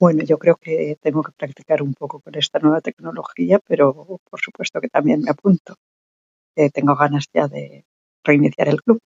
Bueno, yo creo que tengo que practicar un poco con esta nueva tecnología, pero por supuesto que también me apunto. Eh, tengo ganas ya de reiniciar el club.